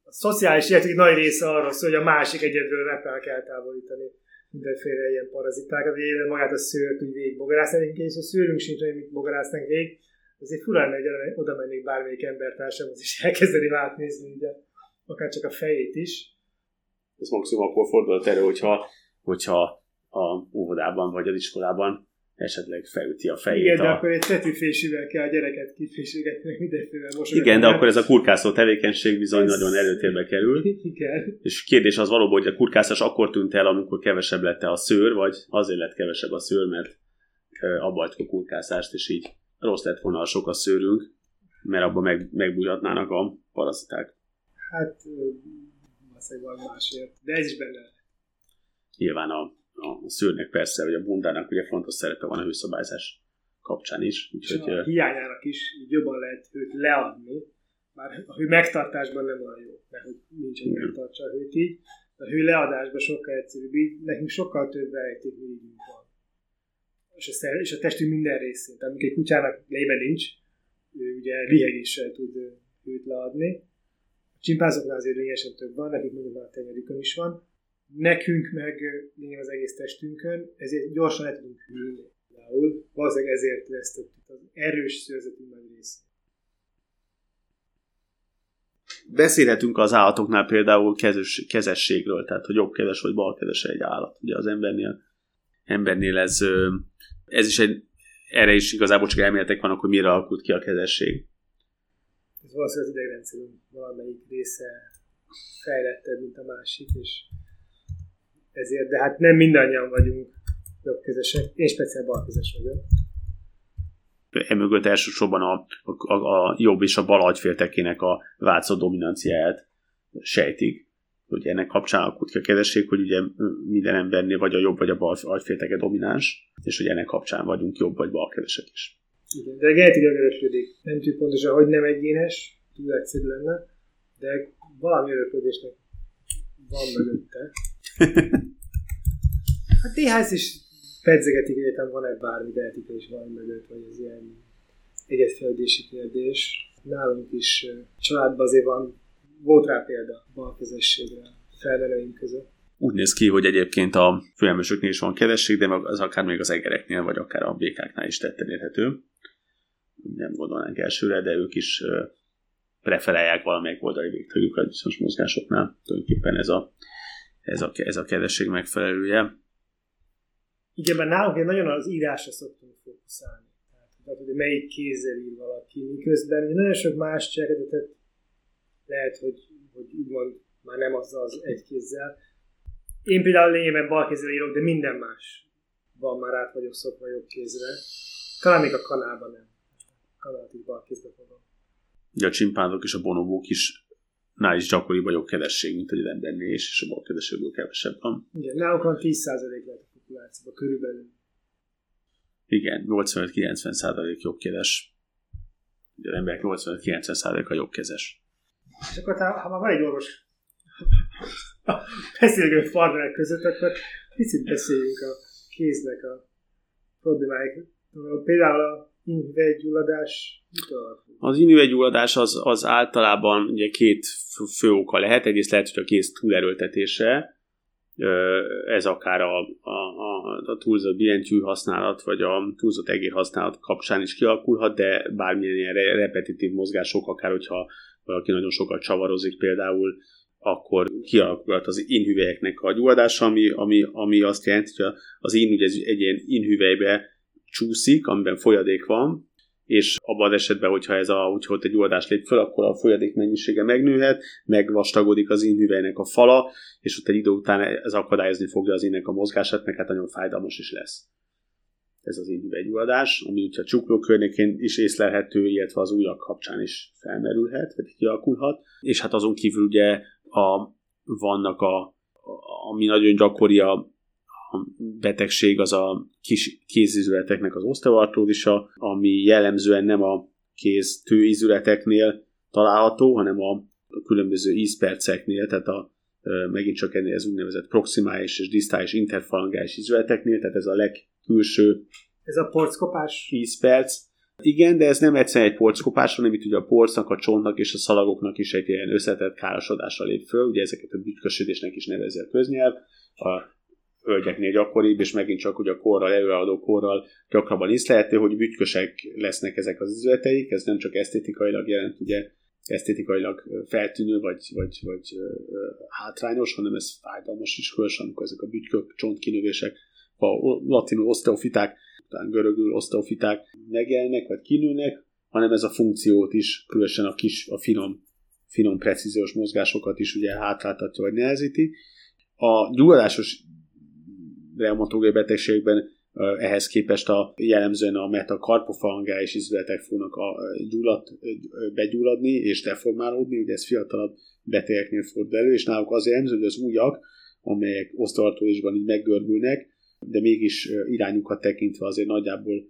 [SPEAKER 2] a szociális életük nagy része arról szól, hogy a másik egyedül megpróbálják eltávolítani mindenféle ilyen parazitákat, éven magát a szőrt úgy végig bogarászni, és a szőrünk sincs, hogy mit bogarásznánk végig, azért furán hogy oda mennék bármelyik embertársamhoz, és elkezdeni átnézni, ugye, akár csak a fejét is.
[SPEAKER 1] Ez maximum akkor fordulhat elő, hogyha, hogyha a óvodában vagy az iskolában esetleg felüti a fejét.
[SPEAKER 2] Igen,
[SPEAKER 1] a...
[SPEAKER 2] de akkor egy tetűfésűvel kell a gyereket kiféségetni, mindenféle
[SPEAKER 1] mosolyat. Igen, de akkor ez a kurkászó tevékenység bizony ez... nagyon előtérbe kerül.
[SPEAKER 2] Igen.
[SPEAKER 1] És kérdés az valóban, hogy a kurkászás akkor tűnt el, amikor kevesebb lett a szőr, vagy azért lett kevesebb a szőr, mert abba a kurkászást, és így rossz lett volna a sok a szőrünk, mert abban meg, megbújhatnának a parasziták.
[SPEAKER 2] Hát, valószínűleg másért, de ez is benne.
[SPEAKER 1] Nyilván a, a szőrnek persze, vagy a bundának ugye fontos szerepe van a hőszabályzás kapcsán is.
[SPEAKER 2] Úgyhogy, a hiányának is jobban lehet hőt leadni, már a hő megtartásban nem olyan jó, mert hogy nincs, hogy megtartsa a hőt így. A hő leadásban sokkal egyszerűbb, így nekünk sokkal több rejtékmirigyünk van és a, szer, és a testünk minden részén. Tehát amikor egy kutyának lébe nincs, ő ugye lihegéssel tud hőt leadni. A csimpánzoknál azért lényegesen több van, nekik mondjuk a tenyerükön is van. Nekünk meg lényeg az egész testünkön, ezért gyorsan le tudunk hűlni. Valószínűleg ezért vesztettük az erős szőrzetünk nagy részét.
[SPEAKER 1] Beszélhetünk az állatoknál például kezes, kezességről, tehát hogy jobb kezes vagy bal kezes egy állat. Ugye az embernél embernél ez, ez is egy erre is igazából csak elméletek vannak, hogy mire alakult ki a kezesség.
[SPEAKER 2] Ez valószínűleg az idegrendszerünk valamelyik része fejlettebb, mint a másik, és ezért, de hát nem mindannyian vagyunk jobbkezesek. Én speciál balkezes vagyok.
[SPEAKER 1] Emögött elsősorban a, a, a jobb és a bal agyféltekének a változó dominanciáját sejtik hogy ennek kapcsán alakult ki a hogy ugye minden embernél vagy a jobb vagy a bal agyfélteke domináns, és hogy ennek kapcsán vagyunk jobb vagy bal kezesek is.
[SPEAKER 2] Igen, de genetika öröklődik. Nem tudjuk pontosan, hogy nem egyénes, túl egyszerű lenne, de valami öröklődésnek van mögötte. Hát néhány is pedzegetik egyetem, van-e bármi genetika is van mögött, vagy ez ilyen egyetfeledési kérdés. Nálunk is családban azért van volt rá példa balkezességre felmenőink között.
[SPEAKER 1] Úgy néz ki, hogy egyébként a főemlősöknél is van kezesség, de az akár még az egereknél, vagy akár a békáknál is tetten érhető. Nem gondolnánk elsőre, de ők is preferálják valamelyik oldali végtagjukat bizonyos mozgásoknál. Tulajdonképpen ez a, ez a, ez a kedvesség megfelelője.
[SPEAKER 2] Igen, mert nálunk nagyon az írásra szoktunk fókuszálni. Tehát, hogy melyik kézzel ír valaki, miközben nagyon sok más cselekedetet lehet, hogy, hogy úgymond már nem az az egy kézzel. Én például lényegében bal kézzel írok, de minden más van már át vagyok szokva jobb kézre. Talán még a kanálban nem. A kanált is bal kézbe fogom.
[SPEAKER 1] Ugye a csimpánzok és a bonobók is nál is gyakoribb a jobbkedesség, mint egy embernél is, és a balkedességből kevesebb van.
[SPEAKER 2] Igen, náluk van 10% lehet a populációban körülbelül.
[SPEAKER 1] Igen, 85-90% jobbkedes. Ugye az emberek 85-90%-a jobbkezes.
[SPEAKER 2] És akkor ha már van egy orvos beszélgő partnerek között, akkor picit beszéljünk a kéznek a problémáik. Például a inhüvelygyulladás
[SPEAKER 1] Az inhüvelygyulladás az, az általában ugye két fő oka lehet. Egyrészt lehet, hogy a kéz túlerőltetése, ez akár a, a, a, a túlzott billentyű használat, vagy a túlzott egér használat kapcsán is kialakulhat, de bármilyen ilyen repetitív mozgások, akár hogyha valaki nagyon sokat csavarozik például, akkor kialakulhat az inhüvelyeknek a gyulladása, ami, ami, ami azt jelenti, hogy az inhüvely egy, egy ilyen inhüvelybe csúszik, amiben folyadék van, és abban az esetben, hogyha ez a, úgyhogy egy gyulladás lép fel, akkor a folyadék mennyisége megnőhet, megvastagodik az inhüvelynek a fala, és ott egy idő után ez akadályozni fogja az innek a mozgását, meg hát nagyon fájdalmas is lesz ez az individuadás, ami ugye a csukló környékén is észlelhető, illetve az ujjak kapcsán is felmerülhet, vagy kialakulhat. És hát azon kívül ugye a, vannak a, a, ami nagyon gyakori a, a betegség, az a kis kézizületeknek az oszteoartrózisa, ami jellemzően nem a kéz tőizületeknél található, hanem a különböző ízperceknél, tehát a megint csak ennél az úgynevezett proximális és disztális interfalangális izületeknél, tehát ez a legkülső.
[SPEAKER 2] Ez a porckopás?
[SPEAKER 1] 10 perc. Igen, de ez nem egyszerűen egy porckopás, hanem itt ugye a porcnak, a csontnak és a szalagoknak is egy ilyen összetett károsodásra lép föl, ugye ezeket a bütkösödésnek is nevezi a köznyelv. A hölgyeknél gyakoribb, és megint csak ugye a korral, előadó korral gyakrabban észlelhető, hogy bütkösek lesznek ezek az izületeik, ez nem csak esztétikailag jelent ugye esztétikailag feltűnő, vagy, vagy, vagy hátrányos, hanem ez fájdalmas is, különösen amikor ezek a bütykök, csontkinövések, a latinul oszteofiták, talán görögül oszteofiták megjelnek, vagy kinőnek, hanem ez a funkciót is, különösen a kis, a finom, finom precíziós mozgásokat is ugye hátráltatja, vagy nehezíti. A gyulladásos reumatológiai betegségben ehhez képest a jellemzően a metakarpofalangális izületek fognak a gyullad, begyulladni és deformálódni, ugye ez fiatalabb betegeknél fordul elő, és náluk az jellemző, hogy az újak, amelyek osztoartóisban így meggörbülnek, de mégis irányukat tekintve azért nagyjából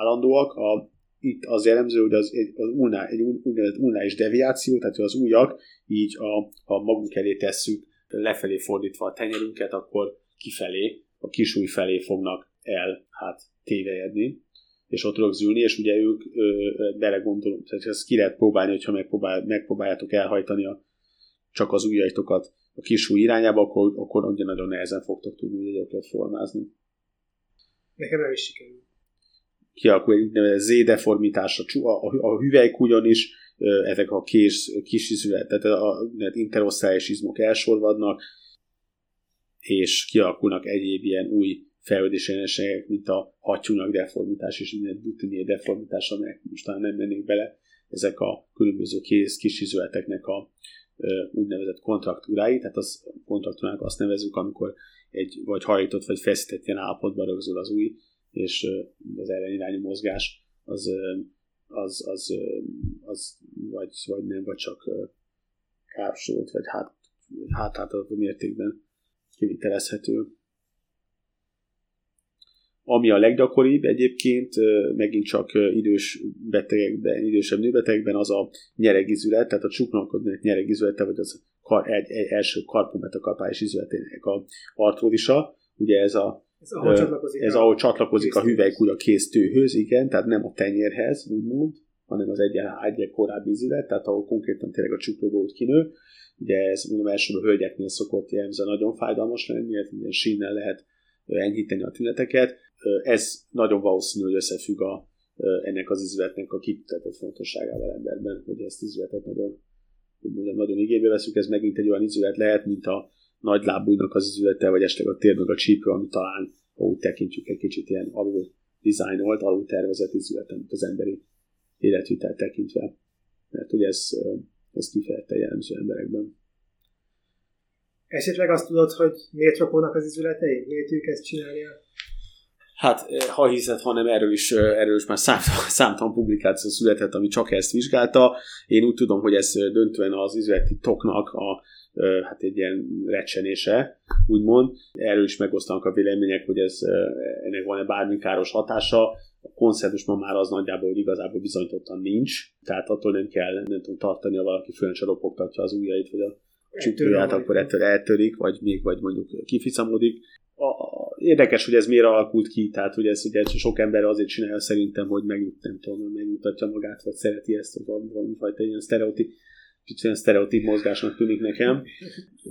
[SPEAKER 1] állandóak. A, itt az jellemző, hogy az, egy, az ulná, egy úgynevezett ulnális deviáció, tehát az újak így, a, ha magunk elé tesszük, lefelé fordítva a tenyerünket, akkor kifelé, a kisúj felé fognak el hát tévejedni, és ott rögzülni, és ugye ők belegondolunk, tehát ezt ki lehet próbálni, hogyha megpróbál, megpróbáljátok elhajtani a, csak az ujjaitokat a kisúj irányába, akkor, akkor ugye nagyon nehezen fogtok tudni egyébként formázni.
[SPEAKER 2] Nekem nem is sikerül.
[SPEAKER 1] Kialakul egy úgynevezett Z-deformitás a, a, a hüvelykúgyon is, ezek a kés, kis izület, tehát a, interoszális izmok elsorvadnak, és kialakulnak egyéb ilyen új fejlődési jelenségek, mint a hattyúnak deformitás és minden butinié deformitás, amelyek most nem mennék bele, ezek a különböző kész kis izületeknek a úgynevezett kontraktúrái, tehát az kontraktúrának azt nevezük, amikor egy vagy hajtott vagy feszített ilyen állapotban rögzül az új, és az ellen mozgás az, az, az, az vagy, vagy nem, vagy csak károsodott, vagy hát, hátráltató mértékben kivitelezhető. Ami a leggyakoribb egyébként, megint csak idős betegekben, idősebb nőbetegekben az a nyeregizület, tehát a csuklankodnak nyeregizülete, vagy az kar, egy, egy első karpometakarpális izületének a artródisa. Ugye ez a
[SPEAKER 2] ez ahol csatlakozik,
[SPEAKER 1] ez a, ahol csatlakozik a hüvelykúj a kéztőhöz, igen, tehát nem a tenyérhez, úgymond, hanem az egyen, egy korábbi izület, tehát ahol konkrétan tényleg a csuklógót kinő. Ugye ez mondom elsőbb a hölgyeknél szokott jellemzően nagyon fájdalmas lenni, illetve ilyen sínnel lehet enyhíteni a tüneteket. Ez nagyon valószínű, hogy összefügg a, ennek az izületnek a kikutatott fontosságával emberben, hogy ezt az izületet nagyon, mondjam, nagyon igénybe veszük. Ez megint egy olyan izület lehet, mint a nagy lábújnak az izülete, vagy esetleg a tér meg a csípő, ami talán, ha úgy tekintjük, egy kicsit ilyen alul dizájnolt, alul tervezett izület, mint az emberi életvitel tekintve. Mert ugye ez, ez kifejezetten jellemző emberekben.
[SPEAKER 2] Esetleg azt tudod, hogy miért ropónak az izületei? Miért ők ezt csinálják?
[SPEAKER 1] Hát, eh, ha hiszed, hanem erről is, eh, erről is már számtalan, számtalan publikáció született, ami csak ezt vizsgálta. Én úgy tudom, hogy ez eh, döntően az üzleti toknak a, hát egy ilyen recsenése, úgymond. Erről is megosztanak a vélemények, hogy ez, ennek van-e bármi káros hatása. A konszenzus ma már az nagyjából, hogy igazából bizonyítottan nincs, tehát attól nem kell nem tudom, tartani, ha valaki ropogtatja az ujjait, vagy a csütőját, akkor ettől eltörik, vagy még vagy mondjuk kificamodik. A, érdekes, hogy ez miért alakult ki, tehát hogy ez ugye sok ember azért csinálja szerintem, hogy megnyugtatja, nem tudom, megnyugtatja magát, vagy szereti ezt, hogy van fajta ilyen sztereotip, kicsit ilyen sztereotip mozgásnak tűnik nekem.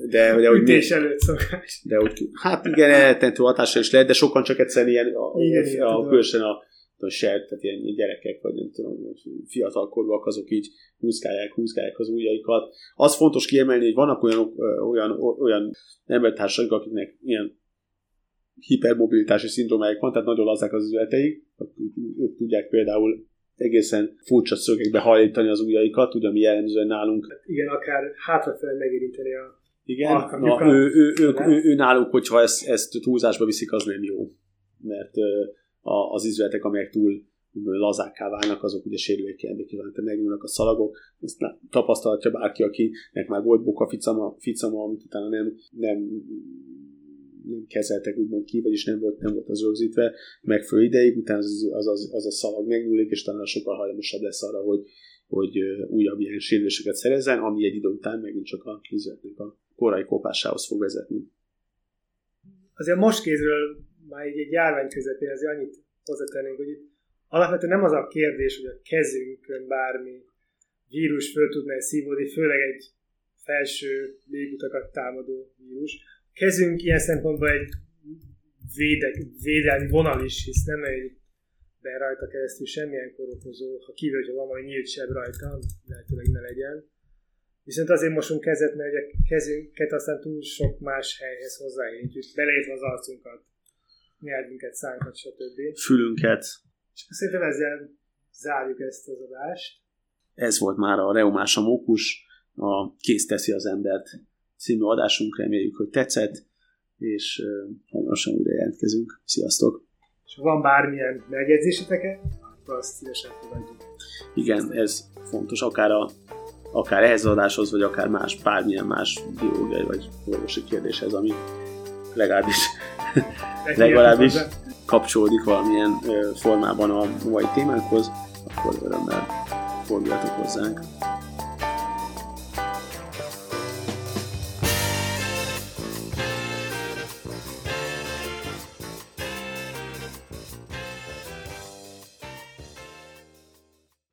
[SPEAKER 1] De,
[SPEAKER 2] hogy Ütés előtt szokás.
[SPEAKER 1] De hogy, hát igen, eltentő hatása is lehet, de sokan csak egyszerűen ilyen, a, igen, a, a, különösen a a sert, tehát ilyen gyerekek, vagy nem tudom, fiatalkorúak, azok így húzkálják, húzkálják az ujjaikat. Az fontos kiemelni, hogy vannak olyan, olyan, olyan embertársaik, akiknek ilyen hipermobilitási szindrómájuk van, tehát nagyon lazák az üzleteik, ők tudják például egészen furcsa szögekbe hajlítani az ujjaikat, ugyanmi jellemzően nálunk.
[SPEAKER 2] Igen, akár hátrafelé megérinteni a
[SPEAKER 1] igen, na, ő, ő, ő, ő, ő, náluk, hogyha ezt, ezt túlzásba viszik, az nem jó. Mert az izületek, amelyek túl lazákká válnak, azok ugye sérülékenyebbé kívánta megnyúlnak a szalagok. Ezt tapasztalhatja bárki, akinek már volt boka ficama, ficama amit utána nem, nem nem kezeltek úgymond ki, vagyis nem volt, nem volt az rögzítve megfelelő ideig, utána az, az, az, az a szalag megnyúlik, és talán sokkal hajlamosabb lesz arra, hogy, hogy újabb ilyen sérüléseket szerezzen, ami egy idő után megint csak a üzletnek a korai kopásához fog vezetni.
[SPEAKER 2] Azért most kézről már így egy járvány közepén azért annyit hozzátennénk, hogy alapvetően nem az a kérdés, hogy a kezünkön bármi vírus föl tudna szívódni, főleg egy felső légutakat támadó vírus. Kezünk ilyen szempontból egy védek, védelmi vonal is, hisz nem egy be rajta keresztül semmilyen korokozó, ha kívül, hogyha van valami nyílt seb rajta, lehetőleg ne legyen. Viszont azért mosunk kezet, mert a kezünket aztán túl sok más helyhez hozzáérintjük, beleértve az arcunkat nyelvünket, szánkat, stb.
[SPEAKER 1] Fülünket.
[SPEAKER 2] És szerintem ezzel zárjuk ezt az adást.
[SPEAKER 1] Ez volt már a Reumás a Mókus, a Kész teszi az embert című adásunk, reméljük, hogy tetszett, és hamarosan újra jelentkezünk. Sziasztok!
[SPEAKER 2] És ha van bármilyen megjegyzésetek, akkor azt szívesen fogadjuk.
[SPEAKER 1] Igen, ez fontos, akár, a, akár ehhez az adáshoz, vagy akár más, bármilyen más biológiai vagy orvosi kérdéshez, ami legalábbis, legalábbis kapcsolódik valamilyen formában a mai témánkhoz, akkor örömmel forduljatok hozzánk.